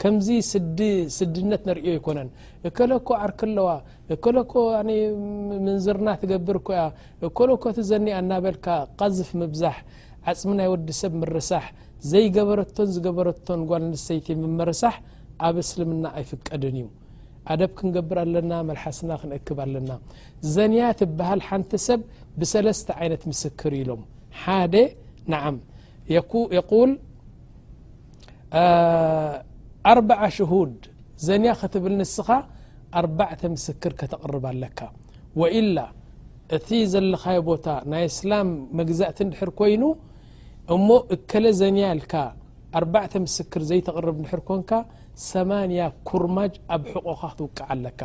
ከምዚ ስዲ ስድነት ነርእዮ ኣይኮነን እከለ እኮ ዓርኪ ኣለዋ እከለ እኮ ምንዝርና ትገብር እኮ እያ እከለ እኮ ትዘኒኣ እናበልካ ቐዝፍ ምብዛሕ ዓፅሚ ናይ ወዲ ሰብ ምርሳሕ ዘይገበረቶን ዝገበረቶን ጓል ኣንስተይቲ ምምርሳሕ ኣብ እስልምና ኣይፍቀድን እዩ ኣደብ ክንገብር ኣለና መልሓስና ክንእክብ ኣለና ዘንያ ትበሃል ሓንቲ ሰብ ብሰለስተ ዓይነት ምስክር ኢሎም ሓደ ንዓም የቁል ኣርበዓ ሽሁድ ዘንያ ክትብል ንስኻ ኣርባዕተ ምስክር ከተቕርብ ኣለካ ወኢላ እቲ ዘለኻዮ ቦታ ናይ እስላም መግዛእቲ እንድሕር ኮይኑ እሞ እከለ ዘንያ ኢልካ ኣርባዕተ ምስክር ዘይተቕርብ እንድሕር ኮንካ ሰማንያ ኩርማጅ ኣብ ሕቖኻ ክትውቅዓ ኣለካ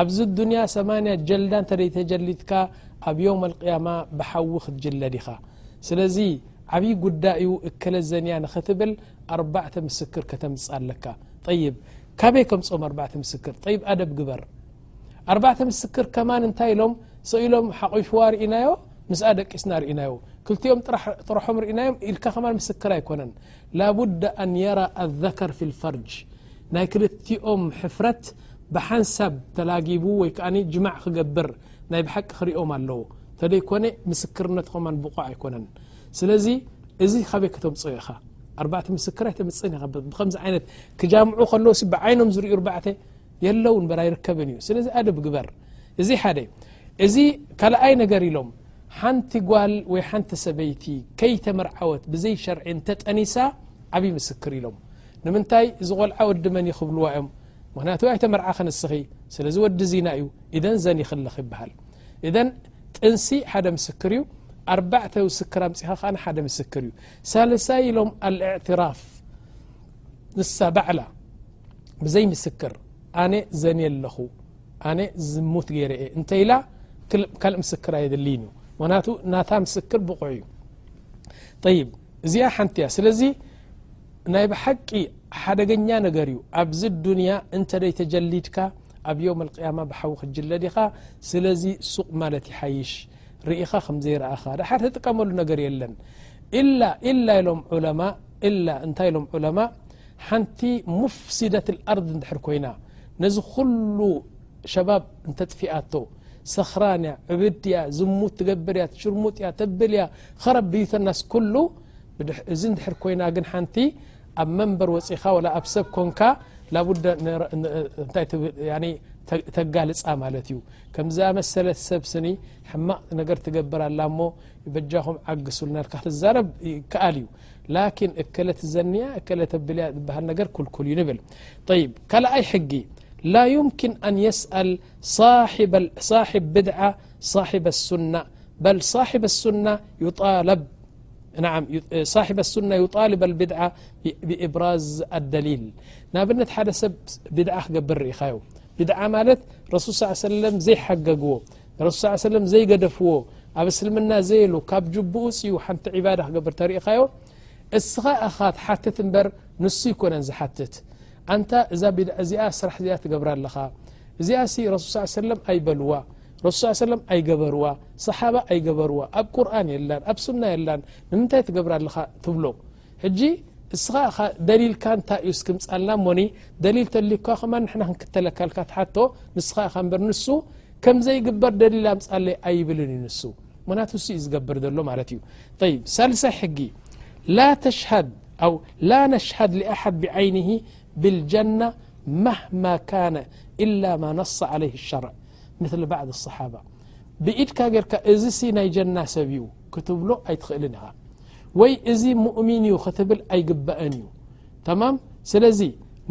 ኣብዚ ዱንያ ሰማንያ ጀልዳ እንተ ተጀሊትካ ኣብ ዮውም ኣልቅያማ ብሓዊ ክትጅለድ ኢኻ ስለዚ ዓብይ ጉዳይ እዩ እከለ ዘንያ ንክትብል ኣርባዕተ ምስክር ከተምፅእ ኣለካ ጠይብ ካበይ ከምፅኦም ኣርባዕተ ምስክር ጠይብ ኣደብ ግበር ኣርባዕተ ምስክር ከማን እንታይ ኢሎም ሰኢሎም ሓቂፍዋ ርኢናዮ ምስኣ ደቂስና ርኢናዮ ክልቲኦም ጥራሖም ርኢናዮም ኢልካ ከማ ምስክር ኣይኮነን ላቡድ ኣን የራ ኣዘከር ፊ ልፈርጅ ናይ ክልቲኦም ሕፍረት ብሓንሳብ ተላጊቡ ወይ ከዓ ጅማዕ ክገብር ናይ ብሓቂ ክሪኦም ኣለዎ ተደይ ኮነ ምስክርነት ኸማን ብቑዕ ኣይኮነን ስለዚ እዚ ካበይ ከተምፅኦ ኢኻ ኣርባዕተ ምስክር ኣይተምፅእን ኢኻ ብከምዚ ዓይነት ክጃምዑ ከለዎ ሲ ብዓይኖም ዝሪኡ ኣርባዕተ የለውን በር ኣይርከብን እዩ ስለዚ ኣደብ ግበር እዚ ሓደ እዚ ካልኣይ ነገር ኢሎም ሓንቲ ጓል ወይ ሓንቲ ሰበይቲ ከይተመርዓወት ብዘይ ሸርዒ እንተጠኒሳ ዓብዪ ምስክር ኢሎም ንምንታይ እዚ ቆልዓ ወዲ መን እዩ ክብልዋ እዮም ምክንያቱ ኣይተመርዓኸን እስኺ ስለዚ ወዲ ዚና እዩ ኢደንዘን ይክለኽ ይበሃል እደን ጥንሲ ሓደ ምስክር እዩ ኣርባዕተ ምስክር ኣምፅኻ ከ ሓደ ምስክር እዩ ሳልሳይ ኢሎም ኣልእዕትራፍ ንሳ ባዕላ ብዘይ ምስክር ኣነ ዘንየ ኣለኹ ኣነ ዝሙት ገይረ እየ እንተ ኢላ ካልእ ምስክር ኣየድልይን እዩ ምክንያቱ ናታ ምስክር ብቑዕ እዩ ይብ እዚኣ ሓንቲ እያ ስለዚ ናይ ብሓቂ ሓደገኛ ነገር እዩ ኣብዚ ዱንያ እንተ ተጀሊድካ ኣብ ዮም القያማ ብሓዊ ክትጅለ ዲኻ ስለዚ ሱቕ ማለት ይሓይሽ ርኢኻ ከምዘይረእኻ ድሓር ትጥቀመሉ ነገር የለን ኢላ ኢላ ኢሎም ዑለማ ኢላ እንታይ ኢሎም ዑለማ ሓንቲ ሙፍሲደት ኣርض እንድሕር ኮይና ነዚ ኩሉ ሸባብ እንተጥፊኣቶ ሰኽራን እያ ዕብድ እያ ዝሙት ትገብር እያ ትሽርሙጥ እያ ተብል እያ ኸረብዩተናስ ኩሉ እዚ እንድሕር ኮይና ግን ሓንቲ ኣብ መንበር ወፂኻ ወላ ኣብ ሰብ ኮንካ ላቡደ ንእንታይ ትብል ያኒ ተጋልጻ ማለት እዩ ከምዛ መሰለት ሰብ ስኒ ሕማቕ ነገር ትገብር ኣላ እሞ በጃኹም ዓግሱልና ኢልካ ክትዛረብ ይከኣል እዩ ላኪን እከለት ዘኒያ እከለት ኣብልያ ዝበሃል ነገር ኩልኩል እዩ ንብል ጠይብ ካልኣይ ሕጊ ላ ዩምኪን ኣን የስኣል ሳሒብ ብድዓ ሳሒብ ኣሱና በል ሳሒብ ኣሱና ዩጣለብ ሳሕብ ኣሱና ዩጣልብ ኣልብድዓ ብእብራዝ ኣደሊል ንኣብነት ሓደ ሰብ ብድዓ ክገብር ርኢኻዮ ብድዓ ማለት ረሱል ስ ሰለም ዘይሓገግዎ ረሱል ስ ሰለም ዘይገደፍዎ ኣብ እስልምና ዘየሉ ካብ ጅቡኡ ፅኡ ሓንቲ ዕባዳ ክገብር ተርኢኻዮ እስኻ እኻ ትሓትት እምበር ንሱ ይኮነን ዝሓትት ኣንታ እዛ ብ እዚኣ ስራሕ እዚኣ ትገብራ ኣለኻ እዚኣ ሲ ረሱል ስ ሰለም ኣይበልዋ ረሱል ስ ሰለም ኣይገበርዋ ሰሓባ ኣይገበርዋ ኣብ ቁርን የላን ኣብ ሱና የላን ንምንታይ ትገብራ ኣለኻ ትብሎ ሕጂ እስኻ እኻ ደሊልካ እንታይ እዩ ስክምፃልና ሞኒ ደሊል ተልዩካ ከማ ንሕና ክንክተለካልካ ትሓቶ ንስኻ እኻ እበር ንሱ ከምዘይግበር ደሊል ኣምፃለ ኣይብልን እዩ ንሱ ምክንያቱ ስ እዩ ዝገብር ዘሎ ማለት እዩ ይ ሳልሳይ ሕጊ ላተሽሃድ ኣ ላ ነሽሃድ ኣሓድ ብዓይኒ ብልጀና ማህማ ካነ ኢላ ማ ነص ለይ ሸርዕ ምል ባዕድ صሓባ ብኢድካ ጌርካ እዚ ሲ ናይ ጀና ሰብ እዩ ክትብሎ ኣይትኽእልን ኢኻ ወይ እዚ ሙእሚን እዩ ክትብል ኣይግባእን እዩ ተማም ስለዚ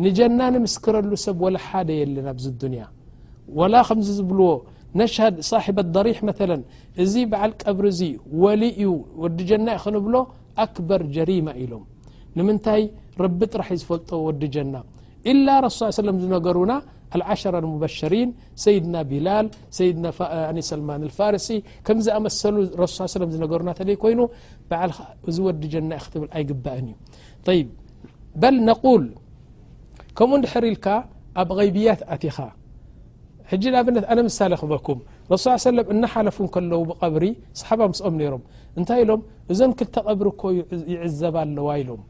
ንጀና ንምስክረሉ ሰብ ወላ ሓደ የለን ኣብዚ ዱንያ ወላ ከምዚ ዝብልዎ ነሽሃድ ሳሕብ ኣዳሪሕ መለ እዚ በዓል ቀብሪ እዚ ወሊ እዩ ወዲ ጀና ዩ ክንብሎ ኣክበር ጀሪማ ኢሎም ንምንታይ ረቢ ጥራሕ ዝፈልጦ ወዲ ጀና ኢላ ረሱ ስ ሰለም ዝነገሩና ዓሸራ ሙበሸሪን ሰይድና ቢላል ሰይድና ሰልማን ፋርሲ ከምዚ ኣመሰሉ ረሱ ስ ሰለም ዝነገሩና ተደይ ኮይኑ በዓል እዚ ወዲ ጀና ዩ ክትብል ኣይግባእን እዩ ይ በል ነቁል ከምኡ ንድሕር ኢልካ ኣብ غይብያት ኣቲኻ ሕጂ ንኣብነት ኣነ ምሳሌ ክበኩም ረሱ ስ ሰለም እናሓለፉ ከለዉ ብቐብሪ ሰሓባ ምስኦም ነይሮም እንታይ ኢሎም እዞን ክልተ ቐብሪ እኮ ይዕዘባ ኣለዋ ኢሎም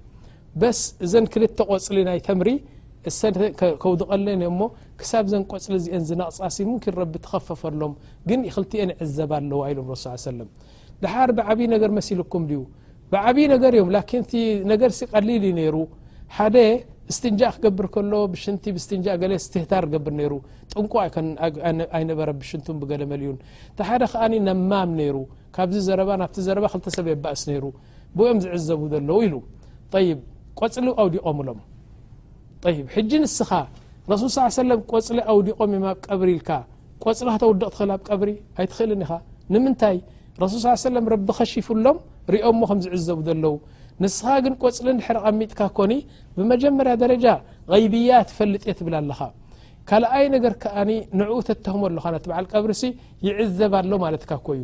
በስ እዘን ክልተ ቆፅሊ ናይ ተምሪ እሰን ከውድቀለን እየ እሞ ክሳብ ዘን ቆፅሊ እዚአን ዝነቕፃሲ ሙምኪን ረቢ ትኸፈፈሎም ግን ይክልቲኤን ይዕዘባ ኣለዋ ኢሎም ረሱ ስ ሰለም ድሓር ብዓብዪ ነገር መሲልኩም ድዩ ብዓብዪ ነገር እዮም ላኪን እቲ ነገር ሲ ቀሊል እዩ ነይሩ ሓደ እስትንጃ ክገብር ከሎ ብሽንቲ ብስትንጃ ገለ ስትህታር ገብር ነይሩ ጥንቁ ኣይነበረ ብሽንቱን ብገለ መልኡን እቲ ሓደ ከኣ ነማም ነይሩ ካብዚ ዘረባ ናብቲ ዘረባ ክልተሰብ የባእስ ነይሩ ብኦም ዝዕዘቡ ዘለዉ ኢሉ ይ ቆፅሊ ኣውዲቖምሎም ይ ሕጂ ንስኻ ረሱል ስ ሰለ ቆፅሊ ኣውዲቖም ዮም ኣብ ቀብሪ ኢልካ ቆፅሊ ከተውድቕ ትኽእል ኣብ ቀብሪ ኣይትኽእልን ኢኻ ንምንታይ ረሱል ስ ሰለ ረቢ ኸሽፍሎም ሪኦሞ ከም ዝዕዘቡ ዘለዉ ንስኻ ግን ቆፅሊ ንድሕሪ ቐሚጥካ ኮኒ ብመጀመርያ ደረጃ غይብያ ትፈልጥ እየ ትብል ኣለኻ ካልኣይ ነገር ከኣ ንዕኡ ተተህሞ ኣለኻ ነቲ በዓል ቀብሪሲ ይዕዘብ ኣሎ ማለትካ ኮእዩ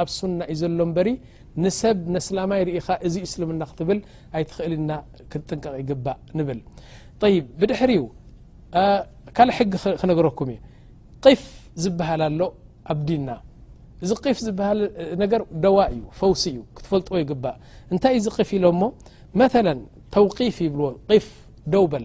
ኣብ ሱና እዩ ዘሎ በሪ ንሰብ ነስላማይ ርኢኻ እዚ እስልምና ክትብል ኣይትኽእል ና ክንጥንቀቕ ይግባእ ንብል ይ ብድሕር ዩ ካል ሕጊ ክነገረኩም እዩ ቂፍ ዝበሃል ኣሎ ኣብ ዲና እዚ ቂፍ ዝበሃል ነገር ደዋ እዩ ፈውሲ እዩ ክትፈልጥዎ ይግባእ እንታይ እዚ ቂፍ ኢሎ ሞ መ ተውቂፍ ይብልዎ ፍ ደውበል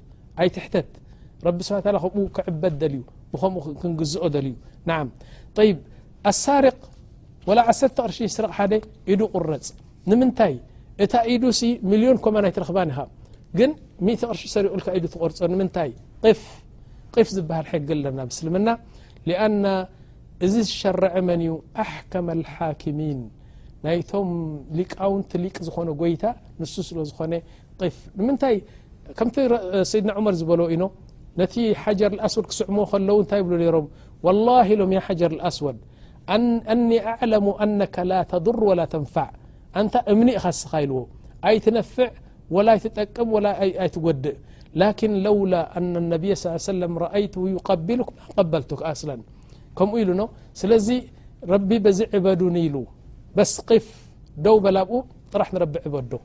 ኣይትሕተት ረቢ ስሓ ተ ከምኡ ክዕበድ ደልዩ ብከምኡ ክንግዝኦ ደልዩ ን ይ ኣሳርቅ ወላ ዓሰርተ ቅርሺ ስርቅ ሓደ ኢዱ ቁረፅ ንምንታይ እታ ኢዱ ሲ ሚልዮን ኮማ ኣይትረክባን ኢኻ ግን ሚእቲ ቅርሺ ሰሪቁልካ ኢዱ ትቆርፆ ንምንታይ ፍ ቂፍ ዝበሃል ሕጊ ኣለና ብስልምና ሊኣና እዚ ዝሸረዐ መን እዩ ኣሕከመ ልሓኪሚን ናይቶም ሊቃውንቲ ሊቅ ዝኾነ ጎይታ ንሱ ስለ ዝኾነ ንምንታይ ከምቲ ሰይድና ዑመር ዝበሎ ኢኖ ነቲ ሓጀር ኣስወድ ክስዕምዎ ከለዉ እንታይ ይብሉ ነይሮም ወላ ኢሎም ያ ሓጀር ኣስወድ ኣኒ ኣዕለሙ ኣነካ ላ ተضር ወላ ተንፋዕ ኣንታ እምኒ ኢኻ ስኻ ኢልዎ ኣይትነፍዕ ወላ ኣይትጠቅም ወላ ኣይትጎድእ ላኪን ለውላ ኣነ ነብይ ስ ሰለ ረኣይት ይቀቢሉ ቀበልቱ ኣስላ ከምኡ ኢሉ ኖ ስለዚ ረቢ በዚ ዕበዱኒ ኢሉ በስ ቂፍ ደው በላብኡ ጥራሕ ንረቢ ዕበዶ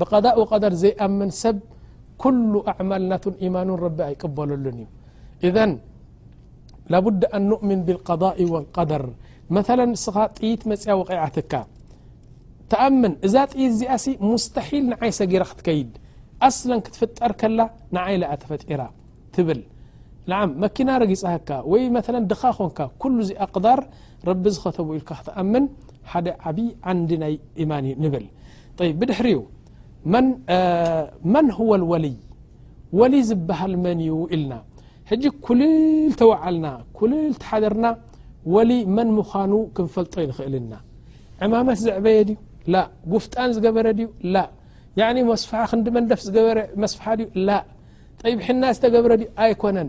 ብቀዳእ ወቀደር ዘይኣምን ሰብ ኩሉ ኣዕማል ናቱን ኢማኑን ረቢ ኣይቅበለሉን እዩ እዘ ላቡዲ ኣንእምን ብልቀض ወቀደር መለ ንስኻ ጥይት መፅያ ወቂዓትካ ተኣምን እዛ ጥይት እዚኣ ሲ ሙስተሒል ንዓይ ሰጊራ ክትከይድ ኣስለን ክትፍጠር ከላ ንዓይ ለኣ ተፈጢራ ትብል ንዓ መኪና ረጊፃህካ ወይ መ ድኻ ኮንካ ኩሉ እዚ ኣቅዳር ረቢ ዝኸተቡ ኢልካ ክትኣምን ሓደ ዓብዪ ዓንዲ ናይ ኢማን እዩ ንብል ጠይብ ብድሕሪኡ መን ሁወ ልወልይ ወልይ ዝበሃል መን እዩ ኢልና ሕጂ ኩልል ተወዓልና ኩልል ተሓደርና ወልይ መን ምዃኑ ክንፈልጦ ይንኽእል እና ዕማመት ዘዕበየ ድዩ ላ ጉፍጣን ዝገበረ ድዩ ላ ያኒ መስፍሓ ክንዲ መንደፍ ዝገበረ መስፍሓ ድዩ ላ ጠይብ ሕና ዝተገብረ ድዩ ኣይኮነን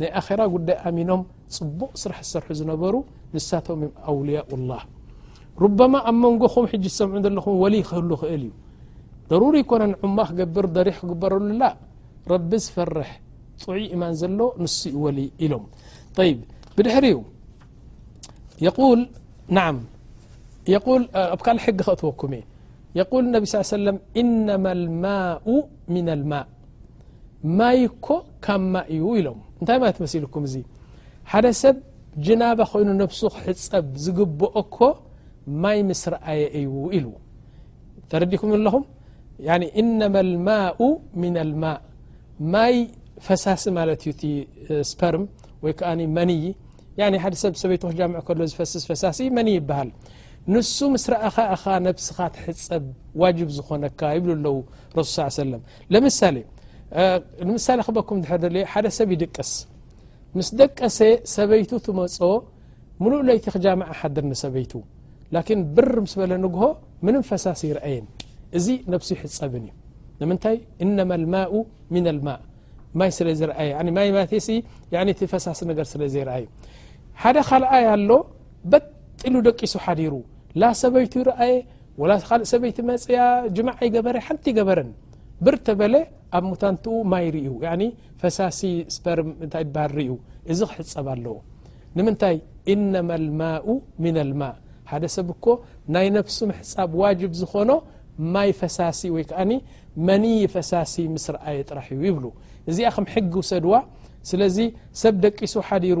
ናይ ኣራ ጉዳይ ኣሚኖም ፅቡቅ ስራሕ ዝሰርሑ ዝነበሩ ንሳቶም ም ኣውልያ ላህ ሩበማ ኣብ መንጎኹም ሕጂ ዝሰምዑ ዘለኹም ወሊ ክህሉ ክእል እዩ ደሩር ይኮነ ንዑማ ክገብር ደሪ ክግበረሉላ ረቢ ዝፈርሕ ጥዑ ኢማን ዘሎ ንሱ ዩ ወሊ ኢሎም ይ ብድሕሪ ዩ ል ና ል ኣብ ካል ሕጊ ከእትወኩም እየ የቁል ነቢ ስ ሰለም ኢነማ ልማኡ ምና ልማእ ማይ እኮ ካብ ማ እዩ ኢሎም እንታይ ማለት መሲልኩም እዚ ሓደ ሰብ ጅናባ ኮይኑ ነብሱ ክሕፀብ ዝግብኦ እኮ ማይ ምስ ረኣየ እዩ ኢሉ ተረዲኩም ኣለኹም እነማ ልማኡ ምና ልማء ማይ ፈሳሲ ማለት እዩ እቲ ስፐርም ወይ ከዓ መንይ ሓደ ሰብ ሰበይቶ ክጃምዕ ከሎ ዝፈስስ ፈሳሲ መንይ ይበሃል ንሱ ምስ ረኣኻ ኢኻ ነብስኻ ትሕጸብ ዋጅብ ዝኾነካ ይብሉ ኣለዉ ረሱል ስ ሰለም ለምሳሌ ንምሳሌ ክበኩም ድሕር ደልየ ሓደ ሰብ ይድቅስ ምስ ደቀሰ ሰበይቱ ትመጾ ምሉእ ለይቲ ክጃምዓ ሓድር ንሰበይቱ ላኪን ብር ምስ በለ ንግሆ ምንም ፈሳሲ ይርአየን እዚ ነብሱ ይሕጸብን እዩ ንምንታይ እነማ ልማኡ ምና ልማእ ማይ ስለ ዝርአየ ማይ ማቴሲ እቲ ፈሳሲ ነገር ስለ ዘይርአዩ ሓደ ካልኣይ ኣሎ በጢሉ ደቂሱ ሓዲሩ ላ ሰበይቱ ይረኣየ ወላ ካልእ ሰበይቲ መፅያ ጅማዕ ኣይገበረ ሓንቲ ኣይገበረን ብር ተበለ ኣብ ሙታንትኡ ማይ ርእዩ ፈሳሲ ስፐርም እንታይ ባሃል ርእዩ እዚ ክሕፀብ ኣለዎ ንምንታይ ኢነማ ልማኡ ምና ልማء ሓደ ሰብ እኮ ናይ ነፍሱ ምሕፃብ ዋጅብ ዝኾኖ ማይ ፈሳሲ ወይ ከዓኒ መኒ ፈሳሲ ምስ ረኣየ ጥራሕ እዩ ይብሉ እዚኣ ከም ሕጊ ውሰድዋ ስለዚ ሰብ ደቂሱ ሓዲሩ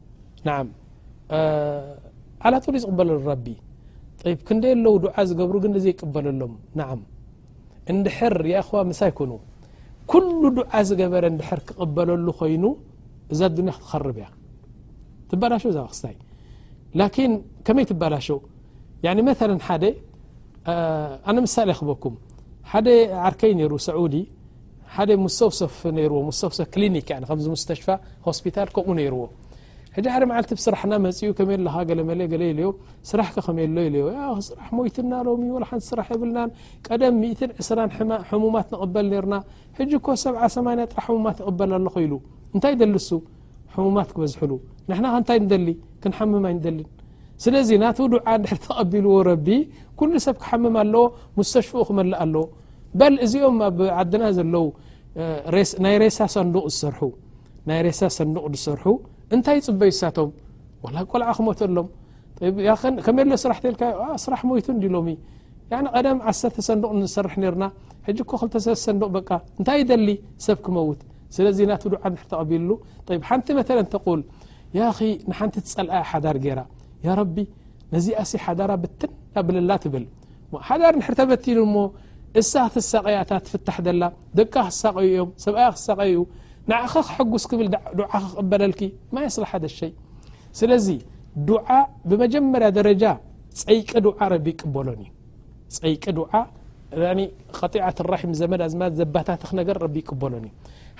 ዓላቱሉ ዝቕበለሉ ረቢ ይ ክንደይ ኣለዉ ድዓ ዝገብሩ ግን ዘይቅበለሎም ንዓም እንድሕር የኣኽዋ ምሳይ ኩኑ ኩሉ ድዓ ዝገበረ እንድሕር ክቕበለሉ ኮይኑ እዛ ኣዱንያ ክትኸርብ እያ ትባላሸ እዛ ክስታይ ላኪን ከመይ ትባላሸ መለ ሓደ ኣነ ምሳሌ ክበኩም ሓደ ዓርከይ ነይሩ ሰዑዲ ሓደ ሙሰውሰፍ ነይርዎ ሙሰውሰፍ ክሊኒክ ያኒ ከምዚ ሙስተሽፋ ሆስፒታል ከምኡ ነይርዎ ሕጂ ሓደ መዓልቲ ብ ስራሕና መጺኡ ከመይ ኣለኻ ገለ መለ ገለ ኢልዮ ስራሕከ ከመይ ኣሎ ኢልዮ ያ ስራሕ ሞይትና ሎሚ ወላ ሓንቲ ስራሕ የብልናን ቀደም ሚእትን ዕስራን ሕሙማት ንቕበል ነርና ሕጂ እኮ ሰብዓ ሰማንያ ጥራሕ ሕሙማት ይቕበል ኣለኹ ኢሉ እንታይ ይደሊ እሱ ሕሙማት ክበዝሕሉ ንሕና ከ እንታይ ንደሊ ክንሓምም ኣይንደልን ስለዚ ናቱ ዱዓ ድሕሪ ተቐቢልዎ ረቢ ኩሉ ሰብ ክሓምም ኣለዎ ሙስተሽፍኡ ክመልእ ኣለዎ በል እዚኦም ኣብ ዓድና ዘለዉ ናይ ሬሳ ሰንዱቕ ዝሰርሑ ናይ ሬሳ ሰንዱቕ ዝሰርሑ እንታይ ይጽበዩ ሳቶም ዋላ ቆልዓ ክመተሎም ከመይ ኣሎ ስራሕ ተልካ ስራሕ ሞይቱ እንዲ ሎሚ ቀደም ዓሰርተ ሰንዱቕ ንሰርሕ ነርና ሕጂ እኮ ክልተ ሰለስተ ሰንዱቕ በቃ እንታይ ይደሊ ሰብ ክመውት ስለዚ ናቱ ዱዓ ድሕሪ ተቐቢልሉ ሓንቲ መተለ እንተቕል ያኺ ንሓንቲ ትጸልኣ እያ ሓዳር ገይራ ያ ረቢ ነዚኣሲ ሓዳራ ብትን ኣብለላ ትብል ሓዳር ንድሕር ተበቲኑ እሞ እሳ ክትሳቀያ እታ ትፍታሕ ዘላ ደቃ ክሳቀዩ እዮም ሰብኣያ ክሳቀዩ እዩ ንዓኸ ክሐጉስ ክብል ዱዓ ክቕበለልኪ ማ የስላ ሓደ ሸይ ስለዚ ዱዓ ብመጀመርያ ደረጃ ጸይቂ ዱዓ ረቢ ይቅበሎን እዩ ፀይቂ ዱዓ ያኒ ቐጢዓት ራሒም ዘመድ ኣዝማድ ዘባታትኽ ነገር ረቢ ይቅበሎን እዩ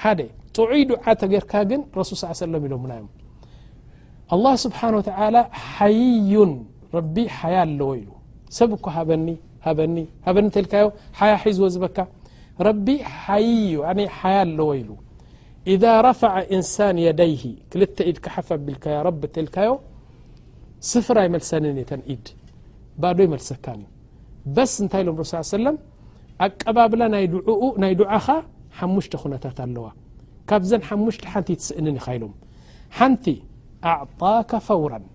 ሓደ ጥዑይ ዱዓ ተገርካ ግን ረሱል ስ ሰለም ኢሎምና እዮም ኣላህ ስብሓን ወተላ ሓይዩን ረቢ ሓያ ኣለዎ ኢሉ ሰብ እኳ ሃበኒ ሃበኒ ሃበኒ ተልካዮ ሓያ ሒዝዎ ዝበካ ረቢ ሓይዩ ሓያ ኣለዎ ኢሉ ኢዛ ረፈዐ ኢንሳን የደይሂ ክልተ ኢድካ ሓፍ ኣቢልካ ያ ረቢ ተልካዮ ስፍር ኣይመልሰንን እየ ተን ኢድ ባዶ ይመልሰካን እዩ በስ እንታይ ኢሎም ረሱ ሰለም ኣቀባብላ ናይ ድዑኡ ናይ ዱዓኻ ሓሙሽተ ኩነታት ኣለዋ ካብዘን ሓሙሽተ ሓንቲ ትስእንን ኢኻ ኢሎም ሓንቲ ኣዕጣካ ፈውራን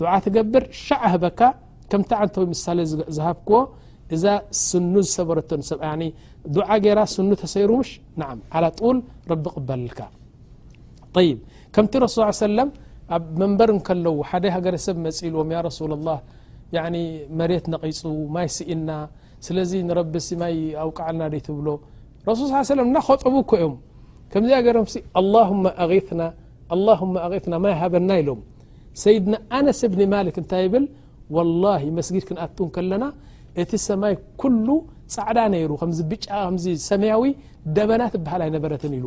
ዱዓ ትገብር ሻዕ ህበካ ከምቲ ዓንተዊ ምሳሌ ዝሃብክዎ እዛ ስኑ ዝሰበረቶ ሰብ ዱዓ ገይራ ስኑ ተሰይሩ ምሽ ንዓም ዓላ ጡል ረቢ ቅበልልካ طይብ ከምቲ ረሱል ص ሰለም ኣብ መንበር ከለዉ ሓደ ሃገረ ሰብ መፅ ኢልዎም ያ ረሱላ ላህ ያኒ መሬት ነቒፁ ማይ ስኢና ስለዚ ንረቢ ሲ ማይ ኣውቃዓልና ደይ ትብሎ ረሱል ስ ሰለም እና ኸጠቡ እኮ እዮም ከምዚኣ ገሮም ሲ ኣላሁማ ኣغትና ኣላሁማ ኣቕትና ማይ ሃበና ኢሎም ሰይድና ኣነስ እብኒ ማልክ እንታይ ይብል ወላሂ መስጊድ ክንኣቱ ከለና እቲ ሰማይ ኩሉ ፃዕዳ ነይሩ ከምዚ ብጫ ከምዚ ሰማያዊ ደበና ትበሃል ኣይነበረትን ኢሉ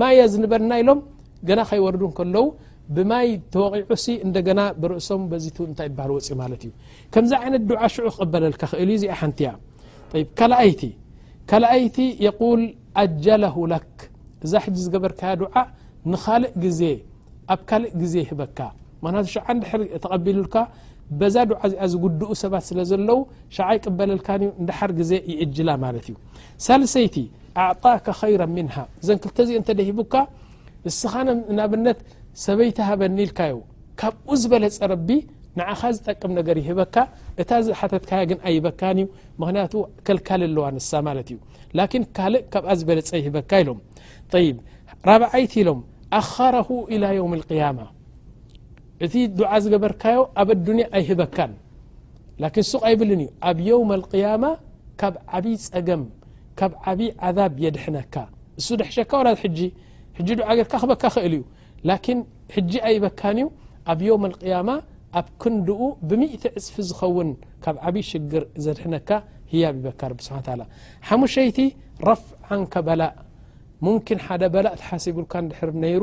ማይ የዝንበና ኢሎም ገና ከይወርዱ ከለዉ ብማይ ተወቂዑ ሲ እንደገና ብርእሶም በዚቱ እንታይ ይበሃል ወፅኡ ማለት እዩ ከምዚ ዓይነት ድዓ ሽዑ ክቕበለልካ ክእል እዩ እዚኣ ሓንቲ እያ ካልኣይቲ ካልኣይቲ የቁል ኣጀለሁ ለክ እዛ ሕጂ ዝገበርካያ ድዓ ንካልእ ግዜ ኣብ ካልእ ግዜ ይህበካ ምክንያቱ ሸዓ ንድሕር ተቐቢሉልካ በዛ ድዓ እዚኣ ዝጉድኡ ሰባት ስለ ዘለዉ ሸዓ ይቅበለልካን እዩ ንደሓር ግዜ ይእጅላ ማለት እዩ ሳልሰይቲ ኣዕጣካ ከይረ ምንሃ እዘ ክልተ ዚኦ እተ ሂቡካ ንስኻ ናብነት ሰበይቲ ሃበኒ ኢልካዩ ካብኡ ዝበለፀ ረቢ ንዓኻ ዝጠቅም ነገር ይህበካ እታ ዝሓተትካያ ግን ኣይበካን እዩ ምክንያቱ ከልካል ኣለዋ ንሳ ማለት እዩ ላኪን ካልእ ካብኣ ዝበለፀ ይህበካ ኢሎም ይ ራብዓይቲ ኢሎም ኣኻረሁ ኢላ ዮም ቅያማ እቲ ዱዓ ዝገበርካዮ ኣብ ኣዱንያ ኣይህበካን ላኪን ሱቅ ኣይብልን እዩ ኣብ የውም ኣልቅያማ ካብ ዓብይ ፀገም ካብ ዓብይ ዓዛብ የድሕነካ እሱ ደሕሸካ ወላ ሕጂ ሕጂ ዱዓ ጌርካ ክበካ ክእል እዩ ላኪን ሕጂ ኣይበካን እዩ ኣብ የውም ኣልቅያማ ኣብ ክንድኡ ብሚእቲ ዕፅፊ ዝኸውን ካብ ዓብይ ሽግር ዘድሕነካ ህያብ ይበካ ረቢ ስብሓን ታላ ሓሙሸይቲ ረፍዕ ዓንከ በላእ ሙምኪን ሓደ በላእ ተሓሲቡልካ እንድሕር ነይሩ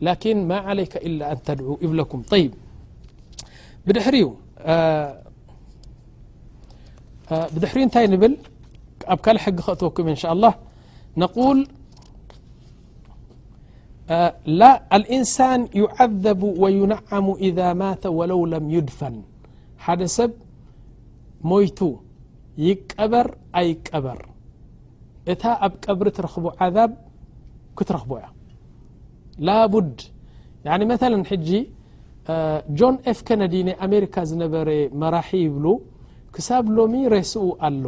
لكن ما عليك إلا أن تድعو ابلكم ط در تይ نبل كل حጊ ክእتወكم إ شء الله نقول لا الإنسان يعذب و ينعم إذا ماة و لو لم يدفن حد سب ميت يقبر أيقبر እታ ኣብ ቀብሪ ትረኽቦ ዓዛብ ክትረኽቦ እያ ላቡድ መለ ሕጂ ጆን ኤፍ ከነዲ ናይ ኣሜሪካ ዝነበረ መራሒ ይብሉ ክሳብ ሎሚ ሬስኡ ኣሎ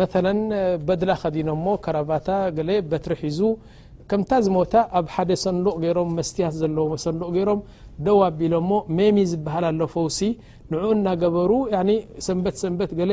መለ በድላ ከዲኖ ሞ ከረቫታ ገለ በትሪ ሒዙ ከምታ ዝሞታ ኣብ ሓደ ሰንዱቕ ገይሮም መስትያት ዘለዎ ሰንዱቕ ገይሮም ደው ኣቢሎ ሞ ሜሚ ዝበሃል ኣሎ ፈውሲ ንኡ እናገበሩ ሰንበት ሰንበት ገለ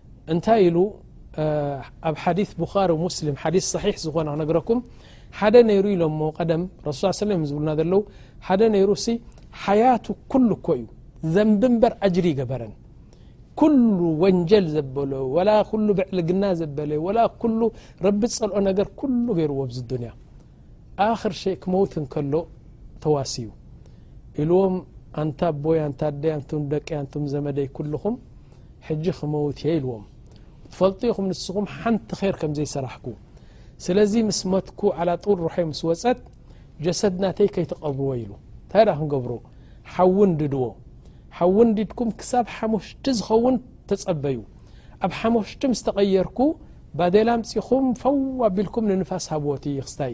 እንታይ ኢሉ ኣብ ሓዲث ቡኻሪ ሙስሊም ሓዲ صሒሕ ዝኾነ ክነግረኩም ሓደ ነይሩ ኢሎሞ ቀደም ረሱል ስ ሰለም ዝብሉና ዘለዉ ሓደ ነይሩ ሲ ሓያቱ ኩሉ እኮ እዩ ዘንቢ እምበር ኣጅሪ ይገበረን ኩሉ ወንጀል ዘበሎ ወላ ኩሉ ብዕልግና ዘበለ ወላ ኩሉ ረቢ ዝጸልኦ ነገር ኩሉ ገይርዎ ኣብዚ ዱንያ ኣክር ሸይ ክመውት እንከሎ ተዋስዩ ኢልዎም ኣንታ ኣቦይ ኣንታ ኣደይ ኣንቱም ደቂ ኣንቱም ዘመደይ ኩልኹም ሕጂ ክመውት እየ ኢልዎም ትፈልጡ ኢኹም ንስኹም ሓንቲ ኼር ከም ዘይሰራሕኩ ስለዚ ምስ መትኩ ዓላጡል ሩሐይ ምስ ወፀት ጀሰድ ናተይ ከይተቐብርዎ ኢሉ እንታይ ዳ ክንገብሮ ሓዊ ንድድዎ ሓዊ ንዲድኩም ክሳብ ሓሙሽቲ ዝኸውን ተፀበዩ ኣብ ሓሙሽቲ ምስ ተቐየርኩ ባዴላ ኣምፂኹም ፈው ኣቢልኩም ንንፋስ ሃብዎቲ ይክስታይ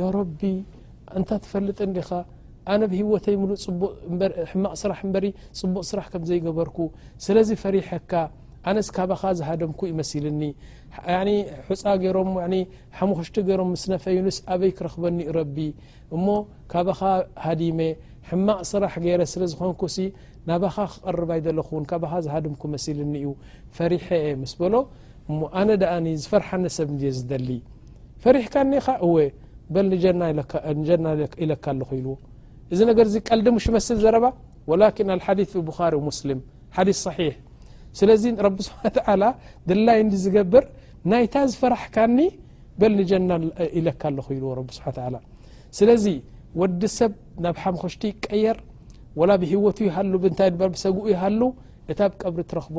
ያረቢ ኣንታ ትፈልጥ እንዲኻ ኣነ ብ ሂወተይ ምሉ ሕማቕ ስራሕ እበሪ ፅቡቕ ስራሕ ከም ዘይገበርኩ ስለዚ ፈሪሐካ ኣነስ ካባኻ ዝሃደምኩ ዩ መሲልኒ ሑፃ ገሮም ሓሙኽሽቲ ገሮም ምስ ነፈዩንስ ኣበይ ክረኽበኒ ዩ ረቢ እሞ ካባኻ ሃዲመ ሕማቕ ስራሕ ገይረ ስለ ዝኾንኩ ሲ ናባኻ ክቐርብ ኣይደለኹን ካባኻ ዝሃድምኩ መሲልኒ እዩ ፈሪሐ እየ ምስ በሎ እሞ ኣነ ደኣ ዝፈርሓኒ ሰብ እየ ዝደሊ ፈሪሕካኒ ኢኻ እወ በል ንጀና ኢለካ ኣለኹ ኢልዎ እዚ ነገር እዚ ቀልዲ ሙሽ ይመስል ዘረባ ወላኪን ኣልሓዲት ፊ ቡኻሪ ወሙስሊም ሓዲት صሒሕ ስለዚ ረቢ ስብሓ ተላ ድላይ እንዲ ዝገብር ናይታ ዝፈራሕካኒ በል ንጀና ኢለካ ኣለኹ ኢልዎ ረቢ ስብሓ ተላ ስለዚ ወዲ ሰብ ናብ ሓምኾሽቲ ይቀየር ወላ ብሂወቱ ይሃሉ ብንታይ ድበር ብሰግኡ ይሃሉ እታ ብ ቀብሪ ትረኽቦ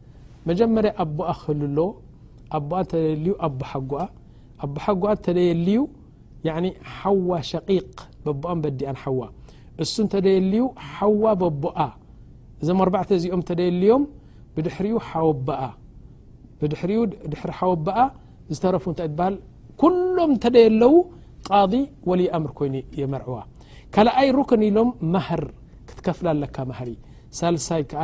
መጀመርያ ኣቦኣ ክህሉ ኣለዎ ኣቦኣ እንተዘየልዩ ኣቦሓጎኣ ኣቦሓጎኣ እንተዘየልዩ ያኒ ሓዋ ሸቂቅ በቦኣን በዲኣን ሓዋ እሱ እንተዘየልዩ ሓዋ በቦኣ እዞም ኣርባዕተ እዚኦም እንተዘየልዮም ብድሕሪኡ ሓወበኣ ብድሕሪኡ ድሕሪ ሓወበኣ ዝተረፉ እንታይ ትበሃል ኩሎም እንተዘየለው ቃዲ ወልይ ኣምር ኮይኑ የመርዕዋ ካልኣይ ሩክን ኢሎም ማህር ክትከፍላ ኣለካ ማህሪ ሳልሳይ ከኣ